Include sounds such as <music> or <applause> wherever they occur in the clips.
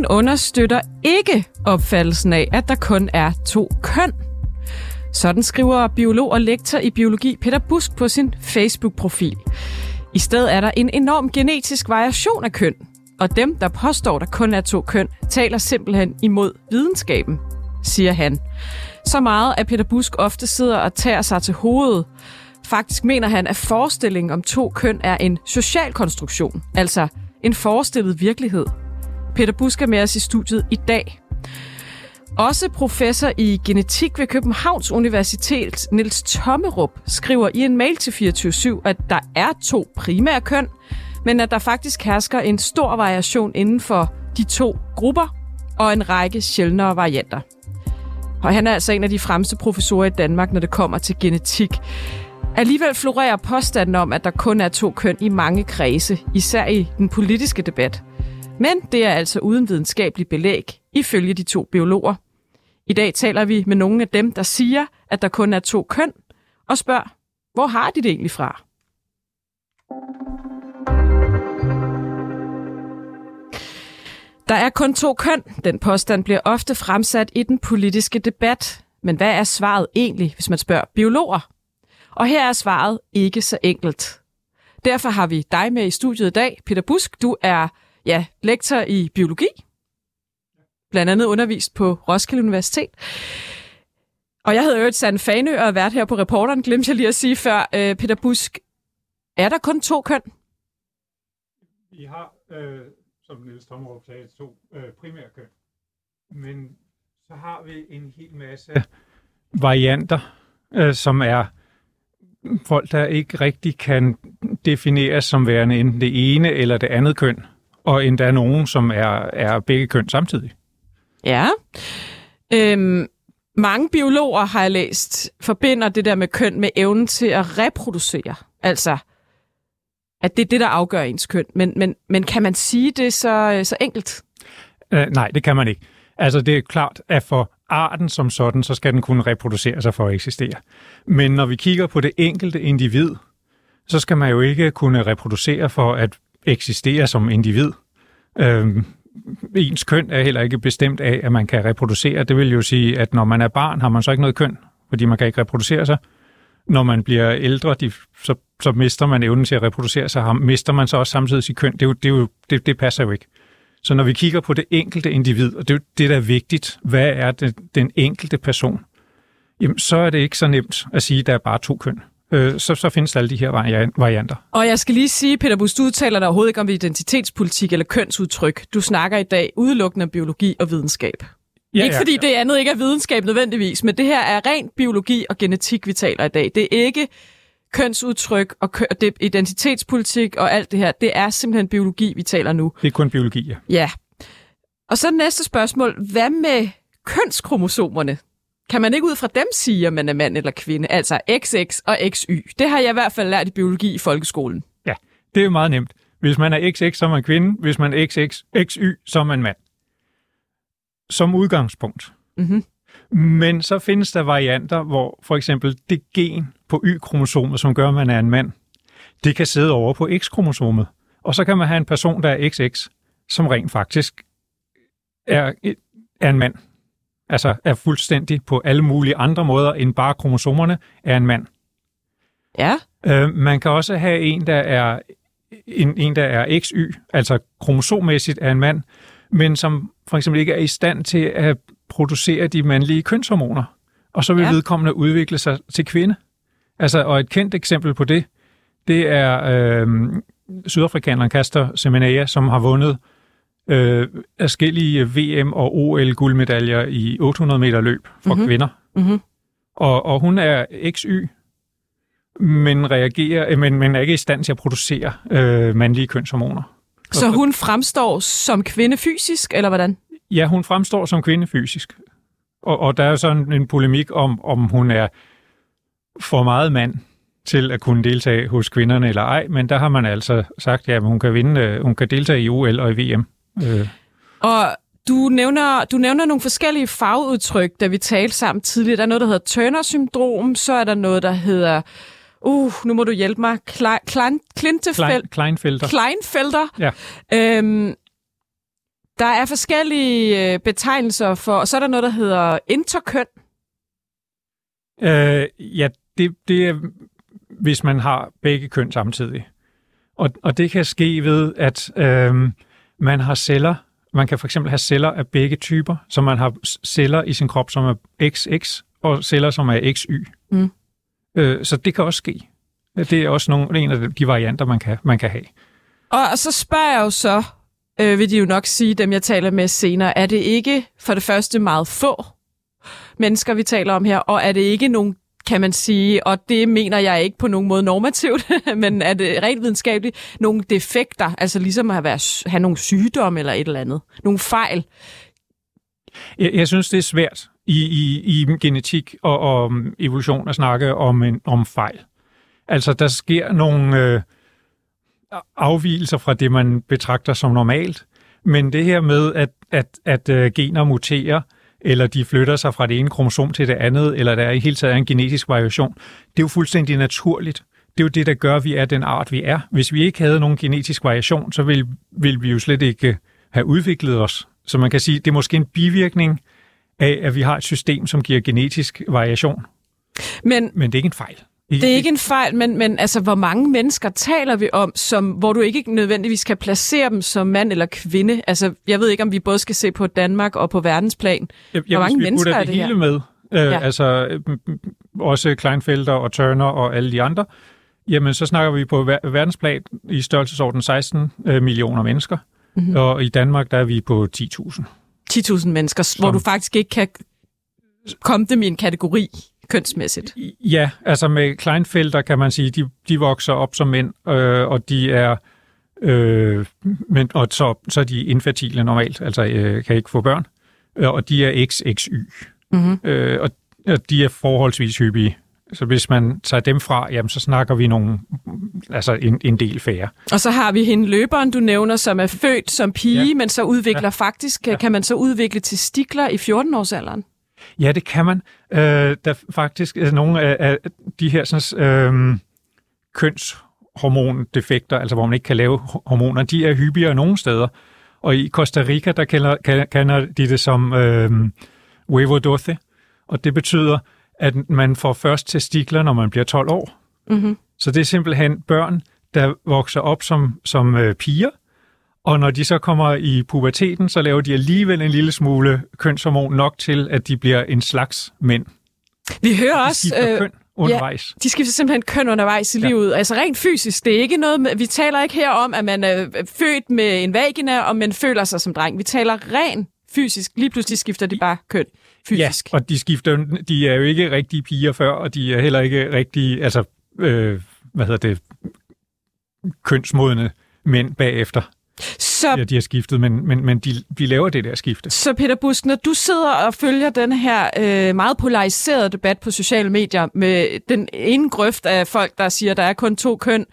Biologien understøtter ikke opfattelsen af, at der kun er to køn. Sådan skriver biolog og lektor i biologi Peter Busk på sin Facebook-profil. I stedet er der en enorm genetisk variation af køn, og dem, der påstår, der kun er to køn, taler simpelthen imod videnskaben, siger han. Så meget, at Peter Busk ofte sidder og tager sig til hovedet. Faktisk mener han, at forestillingen om to køn er en social konstruktion, altså en forestillet virkelighed. Peter Busk er med os i studiet i dag. Også professor i genetik ved Københavns Universitet, Niels Tommerup, skriver i en mail til 24 at der er to primære køn, men at der faktisk hersker en stor variation inden for de to grupper og en række sjældnere varianter. Og han er altså en af de fremmeste professorer i Danmark, når det kommer til genetik. Alligevel florerer påstanden om, at der kun er to køn i mange kredse, især i den politiske debat. Men det er altså uden videnskabelig belæg, ifølge de to biologer. I dag taler vi med nogle af dem, der siger, at der kun er to køn, og spørger, hvor har de det egentlig fra? Der er kun to køn. Den påstand bliver ofte fremsat i den politiske debat. Men hvad er svaret egentlig, hvis man spørger biologer? Og her er svaret ikke så enkelt. Derfor har vi dig med i studiet i dag, Peter Busk. Du er ja, lektor i biologi, blandt andet undervist på Roskilde Universitet. Og jeg hedder jo et Sand Fanø og været her på reporteren, glemte jeg lige at sige før. Øh, Peter Busk, er der kun to køn? Vi har, øh, som Niels Tommerup sagde, to øh, primære køn. Men så har vi en hel masse varianter, øh, som er folk, der ikke rigtig kan defineres som værende enten det ene eller det andet køn, og endda nogen, som er, er begge køn samtidig. Ja. Øhm, mange biologer, har jeg læst, forbinder det der med køn med evnen til at reproducere. Altså, at det er det, der afgør ens køn. Men, men, men kan man sige det så, så enkelt? Uh, nej, det kan man ikke. Altså, det er klart, at for arten som sådan, så skal den kunne reproducere sig for at eksistere. Men når vi kigger på det enkelte individ, så skal man jo ikke kunne reproducere for at eksistere som individ. Øhm, ens køn er heller ikke bestemt af, at man kan reproducere. Det vil jo sige, at når man er barn, har man så ikke noget køn, fordi man kan ikke reproducere sig. Når man bliver ældre, de, så, så mister man evnen til at reproducere sig. Mister man så også samtidig sit køn. Det, er jo, det, er jo, det, det passer jo ikke. Så når vi kigger på det enkelte individ, og det er jo det, der er vigtigt, hvad er det, den enkelte person, jamen så er det ikke så nemt at sige, at der er bare to køn øh, så, så findes alle de her varianter. Og jeg skal lige sige, Peter Bus, du udtaler dig overhovedet ikke om identitetspolitik eller kønsudtryk. Du snakker i dag udelukkende om biologi og videnskab. Ja, ikke ja, fordi ja. det andet ikke er videnskab nødvendigvis, men det her er rent biologi og genetik, vi taler i dag. Det er ikke kønsudtryk og kø- det, identitetspolitik og alt det her. Det er simpelthen biologi, vi taler nu. Det er kun biologi, ja. Ja. Og så næste spørgsmål. Hvad med kønskromosomerne? Kan man ikke ud fra dem sige, om man er mand eller kvinde? Altså XX og XY. Det har jeg i hvert fald lært i biologi i folkeskolen. Ja, det er jo meget nemt. Hvis man er XX, så er man kvinde. Hvis man er XX, XY, så er man mand. Som udgangspunkt. Mm-hmm. Men så findes der varianter, hvor for eksempel det gen på Y-kromosomet, som gør, at man er en mand, det kan sidde over på X-kromosomet. Og så kan man have en person, der er XX, som rent faktisk er, er en mand altså er fuldstændig på alle mulige andre måder end bare kromosomerne, er en mand. Ja. Øh, man kan også have en, der er en, en, der er XY, altså kromosommæssigt er en mand, men som for eksempel ikke er i stand til at producere de mandlige kønshormoner. Og så vil ja. vedkommende udvikle sig til kvinde. Altså, og et kendt eksempel på det, det er øh, sydafrikaneren Caster Semenya, som har vundet øh, forskellige VM- og OL-guldmedaljer i 800 meter løb for mm-hmm. kvinder. Mm-hmm. Og, og hun er XY, men, reagerer, men, men er ikke i stand til at producere øh, mandlige kønshormoner. Så hun fremstår som kvinde fysisk, eller hvordan? Ja, hun fremstår som kvinde fysisk. Og, og der er sådan en polemik om, om hun er for meget mand til at kunne deltage hos kvinderne eller ej, men der har man altså sagt, at ja, hun kan vinde, hun kan deltage i OL og i VM. Øh. Og du nævner, du nævner nogle forskellige fagudtryk, da vi talte sammen tidligere. Der er noget, der hedder Turner-syndrom, så er der noget, der hedder... Uh, nu må du hjælpe mig. Klein, Klein, Klein, Kleinfelter. Kleinfelter. Ja. Øhm, Der er forskellige øh, betegnelser for, og så er der noget, der hedder interkøn. Øh, ja, det, det er, hvis man har begge køn samtidig. Og, og det kan ske ved, at øh, man har celler. Man kan for eksempel have celler af begge typer, så man har celler i sin krop, som er XX, og celler, som er XY. Mm. Øh, så det kan også ske. Det er også nogle, en af de varianter, man kan, man kan have. Og, så spørger jeg jo så, øh, vil de jo nok sige, dem jeg taler med senere, er det ikke for det første meget få mennesker, vi taler om her, og er det ikke nogen kan man sige, og det mener jeg ikke på nogen måde normativt, <laughs> men er det rent videnskabeligt, nogle defekter, altså ligesom at have, have nogle sygdomme eller et eller andet, nogle fejl. Jeg, jeg synes, det er svært i, i, i genetik og, og um, evolution at snakke om, en, om fejl. Altså, der sker nogle øh, afvielser fra det, man betragter som normalt, men det her med, at, at, at at gener muterer, eller de flytter sig fra det ene kromosom til det andet, eller der er i hele taget en genetisk variation, det er jo fuldstændig naturligt. Det er jo det, der gør, at vi er den art, vi er. Hvis vi ikke havde nogen genetisk variation, så ville, ville vi jo slet ikke have udviklet os. Så man kan sige, det er måske en bivirkning af, at vi har et system, som giver genetisk variation. Men, Men det er ikke en fejl. Det er ikke en fejl, men, men altså, hvor mange mennesker taler vi om, som, hvor du ikke nødvendigvis kan placere dem som mand eller kvinde? Altså, jeg ved ikke, om vi både skal se på Danmark og på verdensplan. Jeg, hvor mange mennesker er det, det hele her? med, øh, ja. altså også Kleinfelder og Turner og alle de andre, jamen så snakker vi på verdensplan i størrelsesorden 16 øh, millioner mennesker, mm-hmm. og i Danmark der er vi på 10.000. 10.000 mennesker, Som, hvor du faktisk ikke kan komme dem i en kategori kønsmæssigt. Ja, altså med Kleinfelder kan man sige, de, de vokser op som mænd, øh, og de er øh, men, og så, så er de infertile normalt, altså øh, kan ikke få børn, øh, og de er XXY. Mm-hmm. Øh, og, og de er forholdsvis hyppige. Så hvis man tager dem fra, jamen, så snakker vi nogle, altså en, en del færre. Og så har vi hende løberen, du nævner, som er født som pige, ja. men så udvikler ja. faktisk, ja. kan man så udvikle til stikler i 14-årsalderen? Ja, det kan man. Øh, der faktisk er nogle af, af de her sådan, øh, kønshormondefekter, altså hvor man ikke kan lave hormoner, de er hyppigere nogle steder. Og i Costa Rica, der kender, kender de det som øh, huevo doce, og det betyder, at man får først testikler, når man bliver 12 år. Mm-hmm. Så det er simpelthen børn, der vokser op som, som øh, piger, og når de så kommer i puberteten, så laver de alligevel en lille smule kønshormon nok til, at de bliver en slags mænd. Vi hører de også... Øh, køn undervejs. Ja, de skifter simpelthen køn undervejs i ja. livet. Altså rent fysisk, det er ikke noget... Med, vi taler ikke her om, at man er født med en vagina, og man føler sig som dreng. Vi taler rent fysisk. Lige pludselig skifter de bare køn fysisk. Ja, og de skifter, de er jo ikke rigtige piger før, og de er heller ikke rigtige, altså, øh, hvad hedder det, kønsmodne mænd bagefter. Så, ja, de har skiftet, men, men, men de, de laver det der skifte. Så Peter Busk, når du sidder og følger den her øh, meget polariserede debat på sociale medier med den ene grøft af folk, der siger, at der er kun to køn,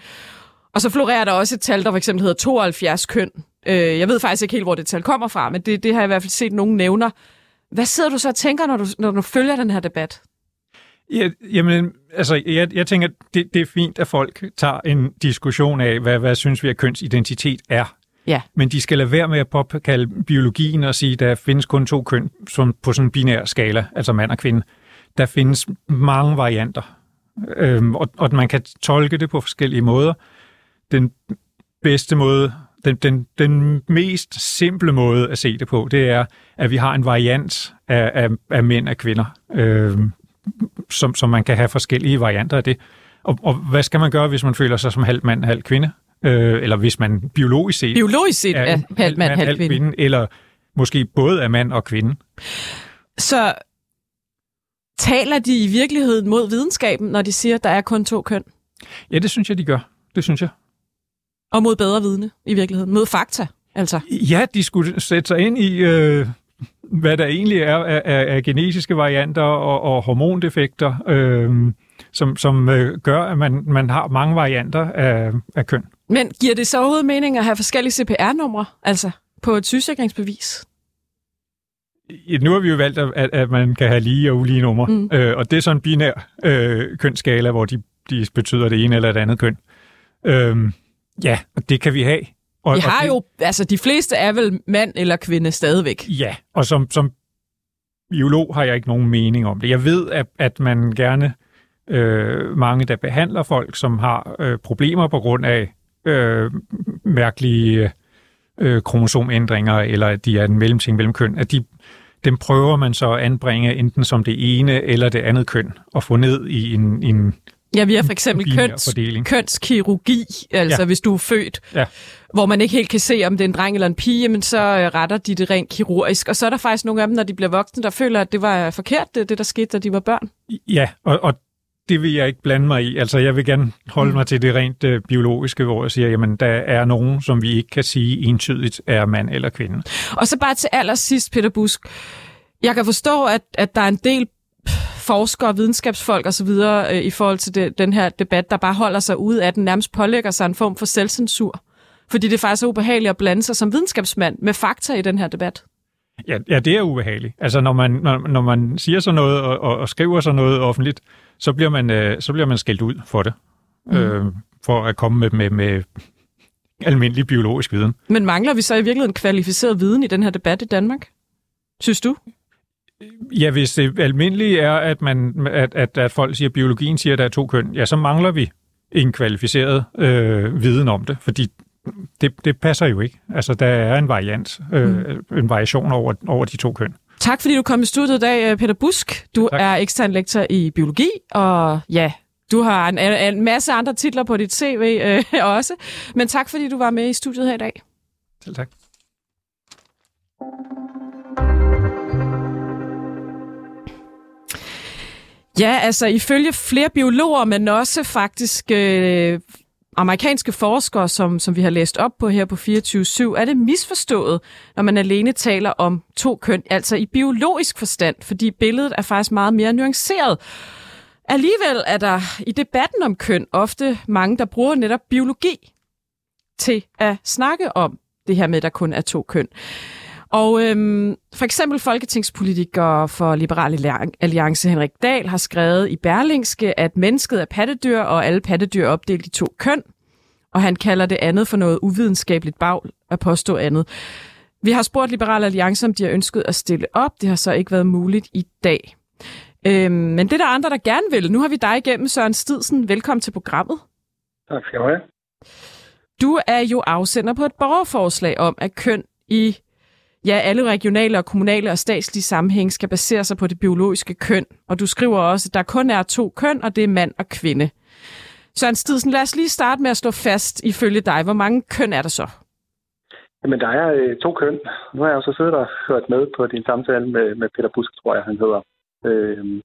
og så florerer der også et tal, der for eksempel hedder 72 køn. Øh, jeg ved faktisk ikke helt, hvor det tal kommer fra, men det, det har jeg i hvert fald set nogen nævner. Hvad sidder du så og tænker, når du, når du følger den her debat? Ja, jamen, altså, jeg, jeg tænker, det, det er fint, at folk tager en diskussion af, hvad, hvad synes vi, at kønsidentitet er. Ja. Men de skal lade være med at påkalde biologien og sige, at der findes kun to køn som på sådan en binær skala, altså mand og kvinde. Der findes mange varianter, øhm, og, og man kan tolke det på forskellige måder. Den bedste måde, den, den, den mest simple måde at se det på, det er, at vi har en variant af, af, af mænd og kvinder, øhm, som, som man kan have forskellige varianter af det. Og, og hvad skal man gøre, hvis man føler sig som halv mand, halv kvinde? Øh, eller hvis man biologisk set, biologisk set er, er halv mand, halv kvinde. kvinde, eller måske både er mand og kvinde. Så taler de i virkeligheden mod videnskaben, når de siger, at der er kun to køn? Ja, det synes jeg, de gør. Det synes jeg. Og mod bedre vidne i virkeligheden? Mod fakta, altså? Ja, de skulle sætte sig ind i, øh, hvad der egentlig er af, af, af genetiske varianter og, og hormondefekter, øh, som, som øh, gør, at man, man har mange varianter af, af køn. Men giver det så overhovedet mening at have forskellige CPR-numre, altså på et sygesikringsbevis? Nu har vi jo valgt, at, at man kan have lige og ulige numre, mm. øh, og det er sådan en binær øh, kønsskala, hvor de, de betyder det ene eller det andet køn. Øh, ja, det kan vi have, Og, Vi har og det, jo, altså de fleste er vel mand eller kvinde stadigvæk. Ja, og som, som biolog har jeg ikke nogen mening om det. Jeg ved, at, at man gerne, øh, mange der behandler folk, som har øh, problemer på grund af øh, mærkelige øh, kromosomændringer, eller at de er en mellemting mellem køn, at de, dem prøver man så at anbringe enten som det ene eller det andet køn, og få ned i en, en Ja, vi har for eksempel køns, kønskirurgi, altså ja. hvis du er født, ja. hvor man ikke helt kan se, om det er en dreng eller en pige, men så øh, retter de det rent kirurgisk. Og så er der faktisk nogle af dem, når de bliver voksne, der føler, at det var forkert, det, det der skete, da de var børn. Ja, og, og det vil jeg ikke blande mig i. Altså, jeg vil gerne holde mm. mig til det rent øh, biologiske, hvor jeg siger, jamen, der er nogen, som vi ikke kan sige entydigt er mand eller kvinde. Og så bare til allersidst, Peter Busk. Jeg kan forstå, at, at der er en del forskere, videnskabsfolk osv. Øh, i forhold til det, den her debat, der bare holder sig ude af den, nærmest pålægger sig en form for selvcensur. Fordi det faktisk er ubehageligt at blande sig som videnskabsmand med fakta i den her debat. Ja, ja det er ubehageligt. Altså når man, når, når man siger sådan noget og, og, og skriver sådan noget offentligt, så bliver man, øh, så bliver man skældt ud for det. Mm. Øh, for at komme med, med, med almindelig biologisk viden. Men mangler vi så i virkeligheden kvalificeret viden i den her debat i Danmark? Synes du? Ja, hvis det almindelige er, at, man, at, at, at folk siger, at biologien siger, at der er to køn, ja, så mangler vi en kvalificeret øh, viden om det, fordi det, det passer jo ikke. Altså, der er en variant, øh, mm. en variation over, over de to køn. Tak fordi du kom i studiet i dag, øh, Peter Busk. Du tak. er ekstern lektor i biologi, og ja, du har en, en masse andre titler på dit CV øh, <laughs> også. Men tak fordi du var med i studiet her i dag. Selv tak. Ja, altså ifølge flere biologer, men også faktisk øh, amerikanske forskere, som, som vi har læst op på her på 24-7, er det misforstået, når man alene taler om to køn, altså i biologisk forstand, fordi billedet er faktisk meget mere nuanceret. Alligevel er der i debatten om køn ofte mange, der bruger netop biologi til at snakke om det her med, at der kun er to køn. Og øhm, for eksempel folketingspolitiker for Liberal Alliance Henrik Dahl har skrevet i Berlingske, at mennesket er pattedyr, og alle pattedyr er opdelt i to køn. Og han kalder det andet for noget uvidenskabeligt bagl at påstå andet. Vi har spurgt Liberal Alliance, om de har ønsket at stille op. Det har så ikke været muligt i dag. Øhm, men det er der andre, der gerne vil. Nu har vi dig igennem, Søren Stidsen. Velkommen til programmet. Tak skal du have. Du er jo afsender på et borgerforslag om, at køn i ja, alle regionale og kommunale og statslige sammenhæng skal basere sig på det biologiske køn. Og du skriver også, at der kun er to køn, og det er mand og kvinde. Søren Stidsen, lad os lige starte med at stå fast ifølge dig. Hvor mange køn er der så? Jamen, der er øh, to køn. Nu har jeg også siddet og hørt med på din samtale med, med Peter Busk, tror jeg, han hedder. Øh,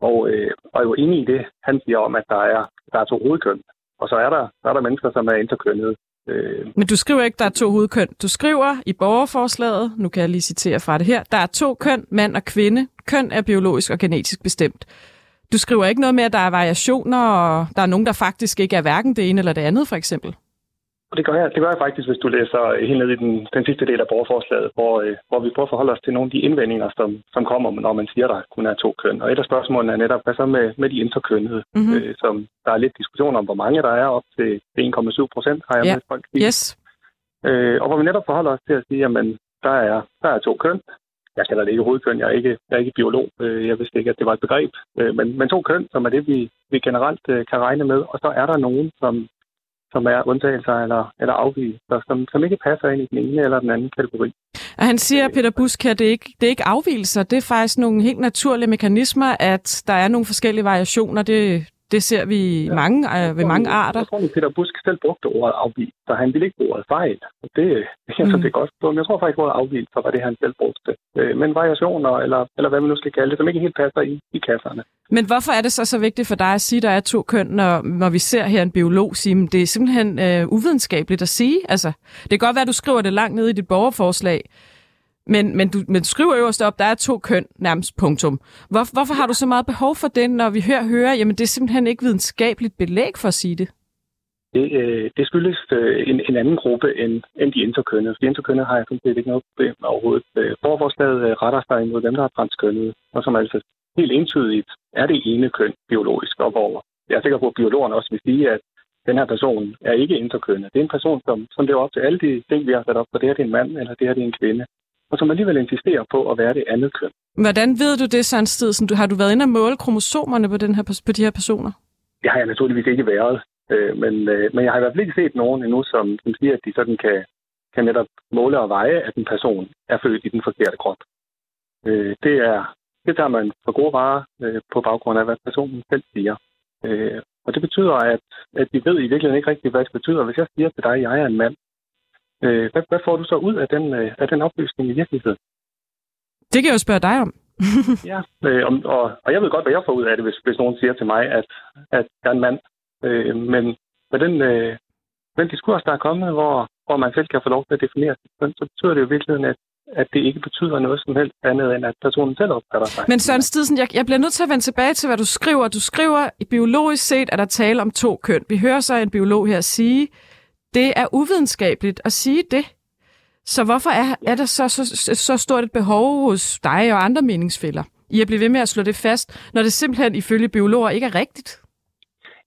og, øh, og er jo enig i det, han siger om, at der er, der er to hovedkøn. Og så er der, der, er der mennesker, som er interkønnede. Øh, Men du skriver ikke, der er to hovedkøn. Du skriver i borgerforslaget, nu kan jeg lige citere fra det her, der er to køn, mand og kvinde. Køn er biologisk og genetisk bestemt. Du skriver ikke noget med, at der er variationer, og der er nogen, der faktisk ikke er hverken det ene eller det andet, for eksempel. Og det gør jeg, det gør jeg faktisk, hvis du læser helt ned i den, den sidste del af borgerforslaget, hvor, øh, hvor vi prøver at forholde os til nogle af de indvendinger, som, som kommer, når man siger, at der kun er to køn. Og et af spørgsmålene er netop, hvad så med, med de interkønnede, mm-hmm. øh, som der er lidt diskussion om, hvor mange der er, op til 1,7 procent, har jeg ja. med folk Yes. Øh, og hvor vi netop forholder os til at sige, at der er, der er to køn. Jeg kalder det ikke hovedkøn, jeg er ikke, jeg er ikke biolog. Øh, jeg vidste ikke, at det var et begreb. Øh, men, men to køn, som er det, vi, vi generelt kan regne med. Og så er der nogen, som som er undtagelser eller, eller afvielser, som, som ikke passer ind i den ene eller den anden kategori. Og han siger, Peter Busk, at det ikke, det er ikke afvielser, det er faktisk nogle helt naturlige mekanismer, at der er nogle forskellige variationer. Det, det ser vi ja. mange, øh, ved mange arter. Jeg tror, at Peter Busk selv brugte ordet afvil, så han ville ikke bruge ordet fejl. Det, <laughs> jeg mm. det godt Men jeg tror faktisk, at ordet afvil, så var det, han selv brugte. Øh, men variationer, eller, eller hvad man nu skal kalde det, som ikke helt passer i, i kasserne. Men hvorfor er det så så vigtigt for dig at sige, at der er to køn, når, når vi ser her en biolog sige, at det er simpelthen øh, uvidenskabeligt at sige? Altså, det kan godt være, at du skriver det langt ned i dit borgerforslag, men, men, du, men du skriver øverst op, der er to køn, nærmest punktum. Hvor, hvorfor har du så meget behov for det, når vi hører, hører, jamen det er simpelthen ikke videnskabeligt belæg for at sige det? Det, øh, det skyldes øh, en, en anden gruppe end, end de interkønnede. De interkønnede har jeg sådan set ikke noget problem med overhovedet. Øh, forforslaget øh, retter sig imod dem, der er transkønnede, og som altså helt entydigt er det ene køn biologisk, og over. jeg er sikker på, at biologerne også vil sige, at den her person er ikke interkønnet. Det er en person, som, som lever op til alle de ting, vi har sat op for. Det her det er en mand, eller det her det er en kvinde. Og som alligevel insisterer på at være det andet køn. Hvordan ved du det, Søren Stidsen? Har du været inde og måle kromosomerne på, den her, på de her personer? Det har jeg naturligvis ikke været. Øh, men, øh, men jeg har i hvert fald ikke set nogen endnu, som, som siger, at de sådan kan, kan netop måle og veje, at en person er født i den forkerte krop. Øh, det er det der man for gode varer øh, på baggrund af, hvad personen selv siger. Øh, og det betyder, at, at vi ved i virkeligheden ikke rigtigt, hvad det betyder. Hvis jeg siger til dig, at jeg er en mand, øh, hvad, hvad får du så ud af den, øh, af den oplysning i virkeligheden? Det kan jeg jo spørge dig om. <laughs> ja, øh, og, og jeg ved godt, hvad jeg får ud af det, hvis, hvis nogen siger til mig, at, at jeg er en mand. Øh, men med den, øh, den diskurs, der er kommet, hvor, hvor man selv kan få lov til at definere sig, så betyder det jo i virkeligheden, at at det ikke betyder noget som helst andet, end at personen selv opfatter sig. Men Søren Stidsen, jeg, jeg bliver nødt til at vende tilbage til, hvad du skriver. Du skriver, i biologisk set er der tale om to køn. Vi hører så en biolog her sige, det er uvidenskabeligt at sige det. Så hvorfor er, er der så, så, så stort et behov hos dig og andre meningsfælder i at blive ved med at slå det fast, når det simpelthen ifølge biologer ikke er rigtigt?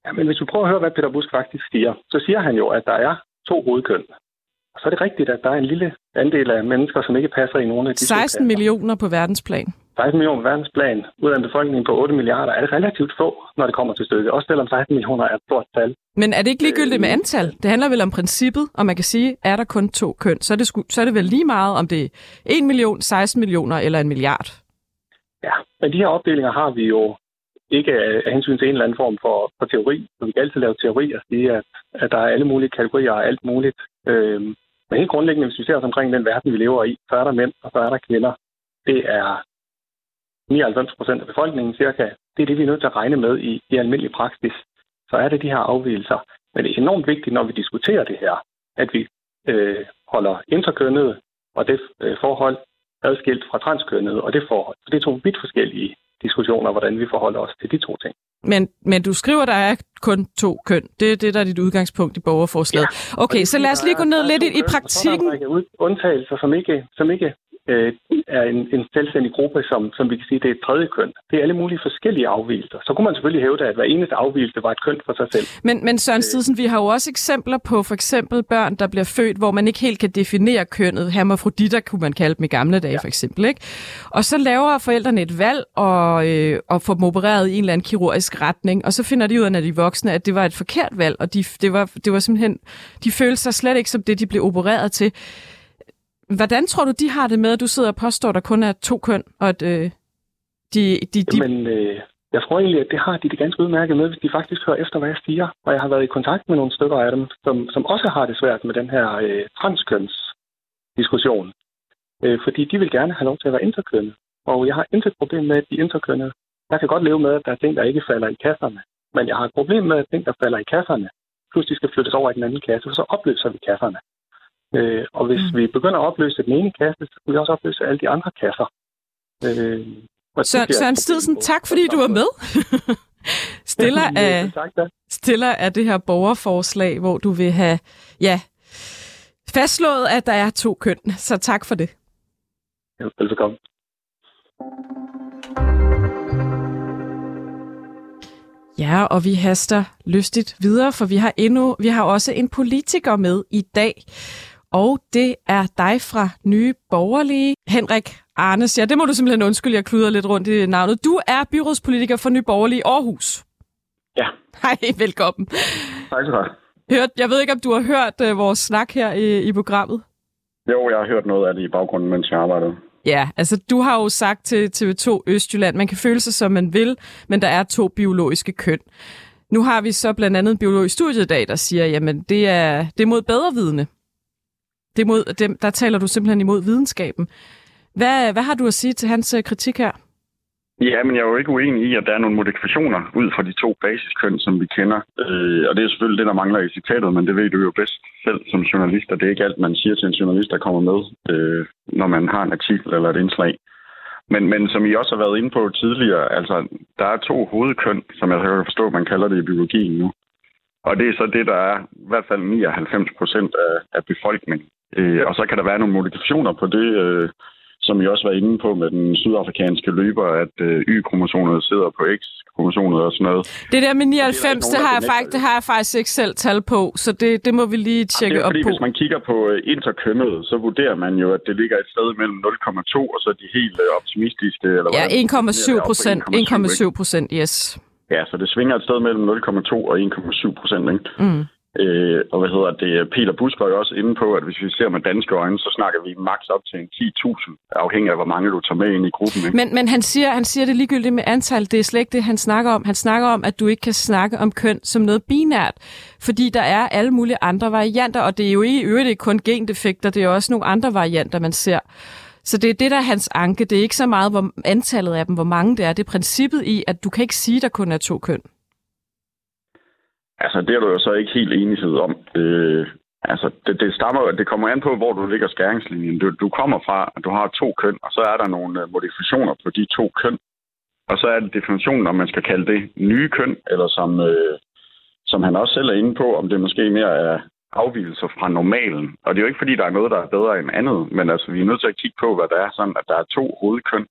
Ja, men hvis du prøver at høre, hvad Peter Busk faktisk siger, så siger han jo, at der er to hovedkøn. Så er det rigtigt, at der er en lille andel af mennesker, som ikke passer i nogen af de 16 millioner på verdensplan. 16 millioner på verdensplan, ud af en befolkning på 8 milliarder, er det relativt få, når det kommer til stykket. Også selvom 16 millioner er et stort tal. Men er det ikke ligegyldigt med øh, antal? Det handler vel om princippet, og man kan sige, er der kun to køn, så er det, sku, så er det vel lige meget, om det er 1 million, 16 millioner eller en milliard. Ja, men de her opdelinger har vi jo ikke af hensyn til en eller anden form for, for teori. Så vi kan altid lave teori og sige, at, at der er alle mulige kategorier og alt muligt. Øhm, men helt grundlæggende, hvis vi ser os omkring den verden, vi lever i, så er der mænd, og så er der kvinder. Det er 99 procent af befolkningen cirka. Det er det, vi er nødt til at regne med i, i almindelig praksis. Så er det de her afvielser. Men det er enormt vigtigt, når vi diskuterer det her, at vi øh, holder interkønnet og det øh, forhold adskilt fra transkønnet og det forhold. For det er to vidt forskellige diskussioner, hvordan vi forholder os til de to ting. Men, men du skriver, der er kun to køn. Det er det, der er dit udgangspunkt i borgerforslaget. Ja. Okay, så lad os lige gå ned lidt i, i praktikken. Der er undtagelser, som ikke, som ikke øh, er en, en selvstændig gruppe, som, som vi kan sige, det er et tredje køn. Det er alle mulige forskellige afvielser. Så kunne man selvfølgelig hævde, at hver eneste afvielse var et køn for sig selv. Men, men Søren øh. Stidsen, vi har jo også eksempler på for eksempel børn, der bliver født, hvor man ikke helt kan definere kønnet. Hermafroditter kunne man kalde dem i gamle dage, ja. for eksempel. Ikke? Og så laver forældrene et valg og, øh, og får dem opereret i en eller anden kirurgisk retning, og så finder de ud af, når de er voksne, at det var et forkert valg, og de, det, var, det var simpelthen, de følte sig slet ikke som det, de blev opereret til. Hvordan tror du, de har det med, at du sidder og påstår, at der kun er to køn, og at øh, de... de, de... Jamen, øh, jeg tror egentlig, at det har de det ganske udmærket med, hvis de faktisk hører efter, hvad jeg siger. Og jeg har været i kontakt med nogle stykker af dem, som, som også har det svært med den her øh, transkøns-diskussion. Øh, fordi de vil gerne have lov til at være interkønne. Og jeg har intet problem med, at de interkønne. Jeg kan godt leve med, at der er ting, der ikke falder i kasserne. Men jeg har et problem med, at ting, der falder i kasserne, pludselig skal flyttes over i den anden kasse, for så opløser vi kasserne. Øh, og hvis mm. vi begynder at opløse den ene kasse, så kan vi også opløse alle de andre kasser. Øh, Søren, Søren Stidsen, tak fordi du var med. <laughs> stiller, af, stiller af det her borgerforslag, hvor du vil have ja, fastslået, at der er to køn. Så tak for det. Ja, velkommen. Ja, og vi haster lystigt videre, for vi har endnu, vi har også en politiker med i dag. Og det er dig fra Nye Borgerlige, Henrik Arnes. Ja, det må du simpelthen undskylde, jeg kluder lidt rundt i navnet. Du er byrådspolitiker for Nye Borgerlige Aarhus. Ja. Hej, velkommen. Tak skal du have. Jeg ved ikke, om du har hørt uh, vores snak her i, i programmet? Jo, jeg har hørt noget af det i baggrunden, mens jeg arbejdede. Ja, altså du har jo sagt til TV2 Østjylland, man kan føle sig som man vil, men der er to biologiske køn. Nu har vi så blandt andet en biologisk studie i dag, der siger, jamen det er, det er mod bedrevidende. Det mod, dem, der taler du simpelthen imod videnskaben. Hvad, hvad har du at sige til hans øh, kritik her? Ja, men jeg er jo ikke uenig i, at der er nogle modifikationer ud fra de to basiskøn, som vi kender. Øh, og det er selvfølgelig det, der mangler i citatet, men det ved du jo bedst selv som journalist, og det er ikke alt, man siger til en journalist, der kommer med, øh, når man har en artikel eller et indslag. Men, men som I også har været inde på tidligere, altså, der er to hovedkøn, som jeg kan forstå, man kalder det i biologien nu. Og det er så det, der er i hvert fald 99 procent af, af befolkningen. Øh, og så kan der være nogle modifikationer på det, øh, som vi også var inde på med den sydafrikanske løber, at øh, Y-kromosomet sidder på X-kromosomet og sådan noget. Det der med 99, det, det, har, jeg faktisk, det har jeg faktisk ikke selv tal på, så det, det må vi lige tjekke det er, op fordi, på. Hvis man kigger på øh, interkønnet, så vurderer man jo, at det ligger et sted mellem 0,2 og så de helt øh, optimistiske. Eller Ja, hvad, 1,7 procent. 1,7 procent, yes. Ja, så det svinger et sted mellem 0,2 og 1,7 procent. Ikke? Mm. Øh, og hvad hedder det? Peter Busk var jo også inde på, at hvis vi ser med danske øjne, så snakker vi maks op til en 10.000, afhængig af, hvor mange du tager med ind i gruppen. Ikke? Men, men han, siger, han siger det ligegyldigt med antal. Det er slet ikke det, han snakker om. Han snakker om, at du ikke kan snakke om køn som noget binært, fordi der er alle mulige andre varianter, og det er jo i øvrigt ikke kun gendefekter, det er også nogle andre varianter, man ser. Så det er det, der er hans anke. Det er ikke så meget hvor antallet af dem, hvor mange det er. Det er princippet i, at du kan ikke sige, at der kun er to køn. Altså, det er du jo så ikke helt enighed om. Øh, altså, det, det, stammer, det kommer an på, hvor du ligger skæringslinjen. Du, du kommer fra, at du har to køn, og så er der nogle øh, modifikationer på de to køn. Og så er det definitionen, om man skal kalde det nye køn, eller som, øh, som han også selv er inde på, om det måske mere er afvielser fra normalen. Og det er jo ikke, fordi der er noget, der er bedre end andet, men altså, vi er nødt til at kigge på, hvad der er sådan, at der er to hovedkøn.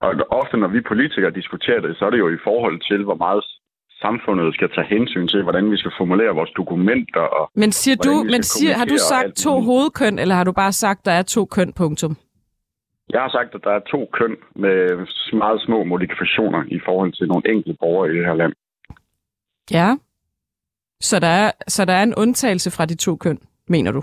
Og ofte, når vi politikere diskuterer det, så er det jo i forhold til, hvor meget samfundet skal tage hensyn til, hvordan vi skal formulere vores dokumenter. Og men siger du, men siger, har du sagt to hovedkøn, eller har du bare sagt, der er to køn, punktum? Jeg har sagt, at der er to køn med meget små modifikationer i forhold til nogle enkelte borgere i det her land. Ja. Så der er, så der er en undtagelse fra de to køn, mener du?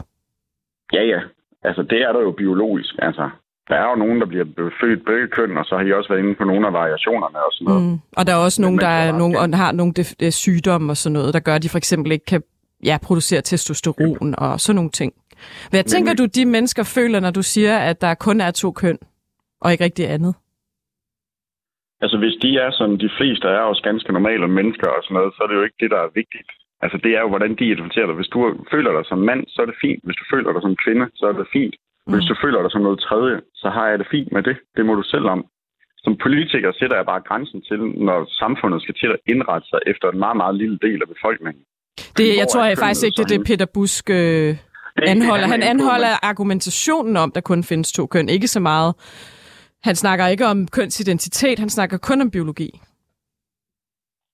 Ja, ja. Altså, det er der jo biologisk. Altså, der er jo nogen, der bliver født begge køn, og så har I også været inde på nogle af variationerne og sådan noget. Mm. Og der er også nogen, der, er nogen, og har nogle de, sygdomme og sådan noget, der gør, at de for eksempel ikke kan ja, producere testosteron ja. og sådan nogle ting. Hvad Men, tænker du, de mennesker føler, når du siger, at der kun er to køn, og ikke rigtig andet? Altså, hvis de er som de fleste er også ganske normale mennesker og sådan noget, så er det jo ikke det, der er vigtigt. Altså, det er jo, hvordan de identificerer dig. Hvis du føler dig som mand, så er det fint. Hvis du føler dig som kvinde, så er det fint. Mm. Hvis du føler dig som noget tredje, så har jeg det fint med det. Det må du selv om. Som politiker sætter jeg bare grænsen til, når samfundet skal til at indrette sig efter en meget, meget lille del af befolkningen. Det, jeg tror jeg faktisk ikke, det er det, Peter Busk øh, anholder. Han anholder argumentationen om, der kun findes to køn. Ikke så meget. Han snakker ikke om kønsidentitet, han snakker kun om biologi.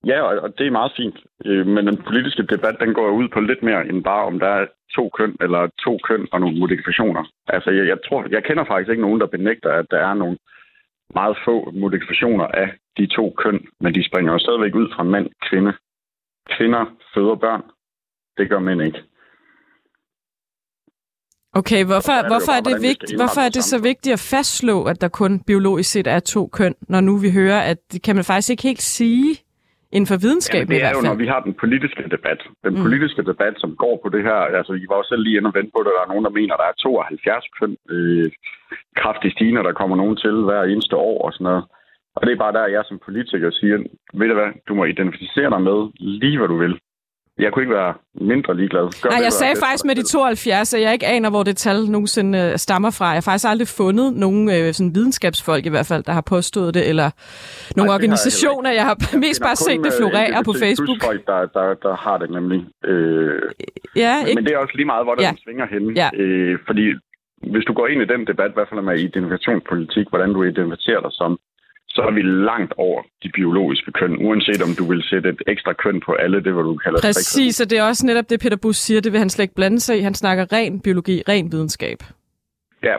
Ja, og det er meget fint. Øh, men den politiske debat, den går ud på lidt mere end bare, om der er to køn eller to køn og nogle modifikationer. Altså, jeg, jeg tror, jeg kender faktisk ikke nogen, der benægter, at der er nogle meget få modifikationer af de to køn, men de springer jo stadigvæk ud fra mand, kvinde. Kvinder føder børn. Det gør mænd ikke. Okay, hvorfor, er hvorfor, er det vigt, hvorfor er det så vigtigt at fastslå, at der kun biologisk set er to køn, når nu vi hører, at det kan man faktisk ikke helt sige inden for videnskaben ja, det er jo, når vi har den politiske debat. Den mm. politiske debat, som går på det her, altså I var også selv lige inde og vente på det, der er nogen, der mener, der er 72 køn øh, kraftigt stigende, der kommer nogen til hver eneste år og sådan noget. Og det er bare der, jeg som politiker siger, ved du hvad, du må identificere dig med lige, hvad du vil. Jeg kunne ikke være mindre ligeglad. Gør Nej, jeg sagde faktisk med de 72, at jeg ikke aner, hvor det tal nogensinde øh, stammer fra. Jeg har faktisk aldrig fundet nogen øh, sådan videnskabsfolk i hvert fald, der har påstået det, eller nogle Ej, organisationer. Jeg, jeg har mest bare set det øh, florere på Facebook. Folk, der, der, der har det nemlig. Øh, ja, ikke? Men det er også lige meget, hvor der ja. svinger hen. Ja. Øh, fordi hvis du går ind i den debat, i hvert fald med identifikationspolitik, hvordan du identificerer dig som, så er vi langt over de biologiske køn, uanset om du vil sætte et ekstra køn på alle, det hvad du kalder Præcis, og det er også netop det, Peter Bus siger, det vil han slet ikke blande sig i. Han snakker ren biologi, ren videnskab. Ja,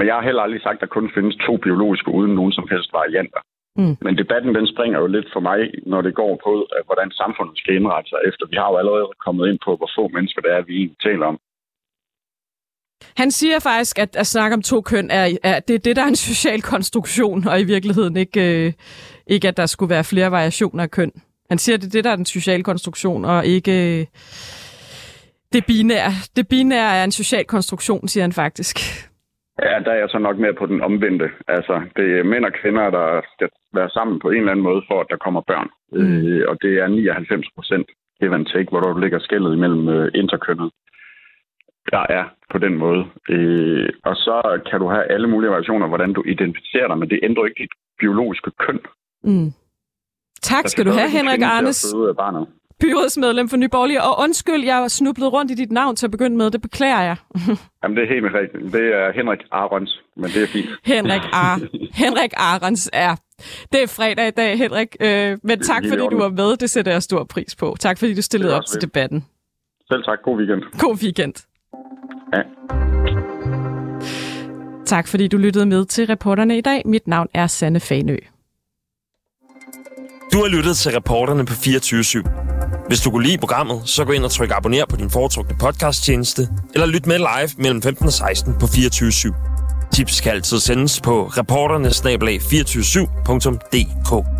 men jeg har heller aldrig sagt, at der kun findes to biologiske uden nogen som helst varianter. Mm. Men debatten den springer jo lidt for mig, når det går på, hvordan samfundet skal indrette sig efter. Vi har jo allerede kommet ind på, hvor få mennesker det er, vi egentlig taler om. Han siger faktisk, at at snakke om to køn er, er det, det, der er en social konstruktion, og i virkeligheden ikke, øh, ikke, at der skulle være flere variationer af køn. Han siger, at det er det, der er den sociale konstruktion, og ikke øh, det binære. Det binære er en social konstruktion, siger han faktisk. Ja, der er jeg så nok mere på den omvendte. Altså, det er mænd og kvinder, der skal være sammen på en eller anden måde, for at der kommer børn. Mm. Øh, og det er 99 procent give and take, hvor der ligger skældet imellem øh, interkønnet der er på den måde. Øh, og så kan du have alle mulige variationer, hvordan du identificerer dig, men det ændrer ikke dit biologiske køn. Mm. Tak skal du have, Henrik Arnes. byrådsmedlem for Nyborgerlige. Og undskyld, jeg snublede rundt i dit navn til at begynde med. Det beklager jeg. <laughs> Jamen, det er helt rigtigt. Det er Henrik Arons, men det er fint. <laughs> Henrik Ar. Henrik Arons er. Det er fredag i dag, Henrik. Øh, men tak, fordi du var med. Det sætter jeg stor pris på. Tak, fordi du stillede op til debatten. Selv tak. God weekend. God weekend. Ja. Tak, fordi du lyttede med til reporterne i dag. Mit navn er Sanne Fanø. Du har lyttet til reporterne på 24 /7. Hvis du kunne lide programmet, så gå ind og tryk abonner på din foretrukne podcasttjeneste, eller lyt med live mellem 15 og 16 på 24 /7. Tips kan altid sendes på reporternesnablag247.dk.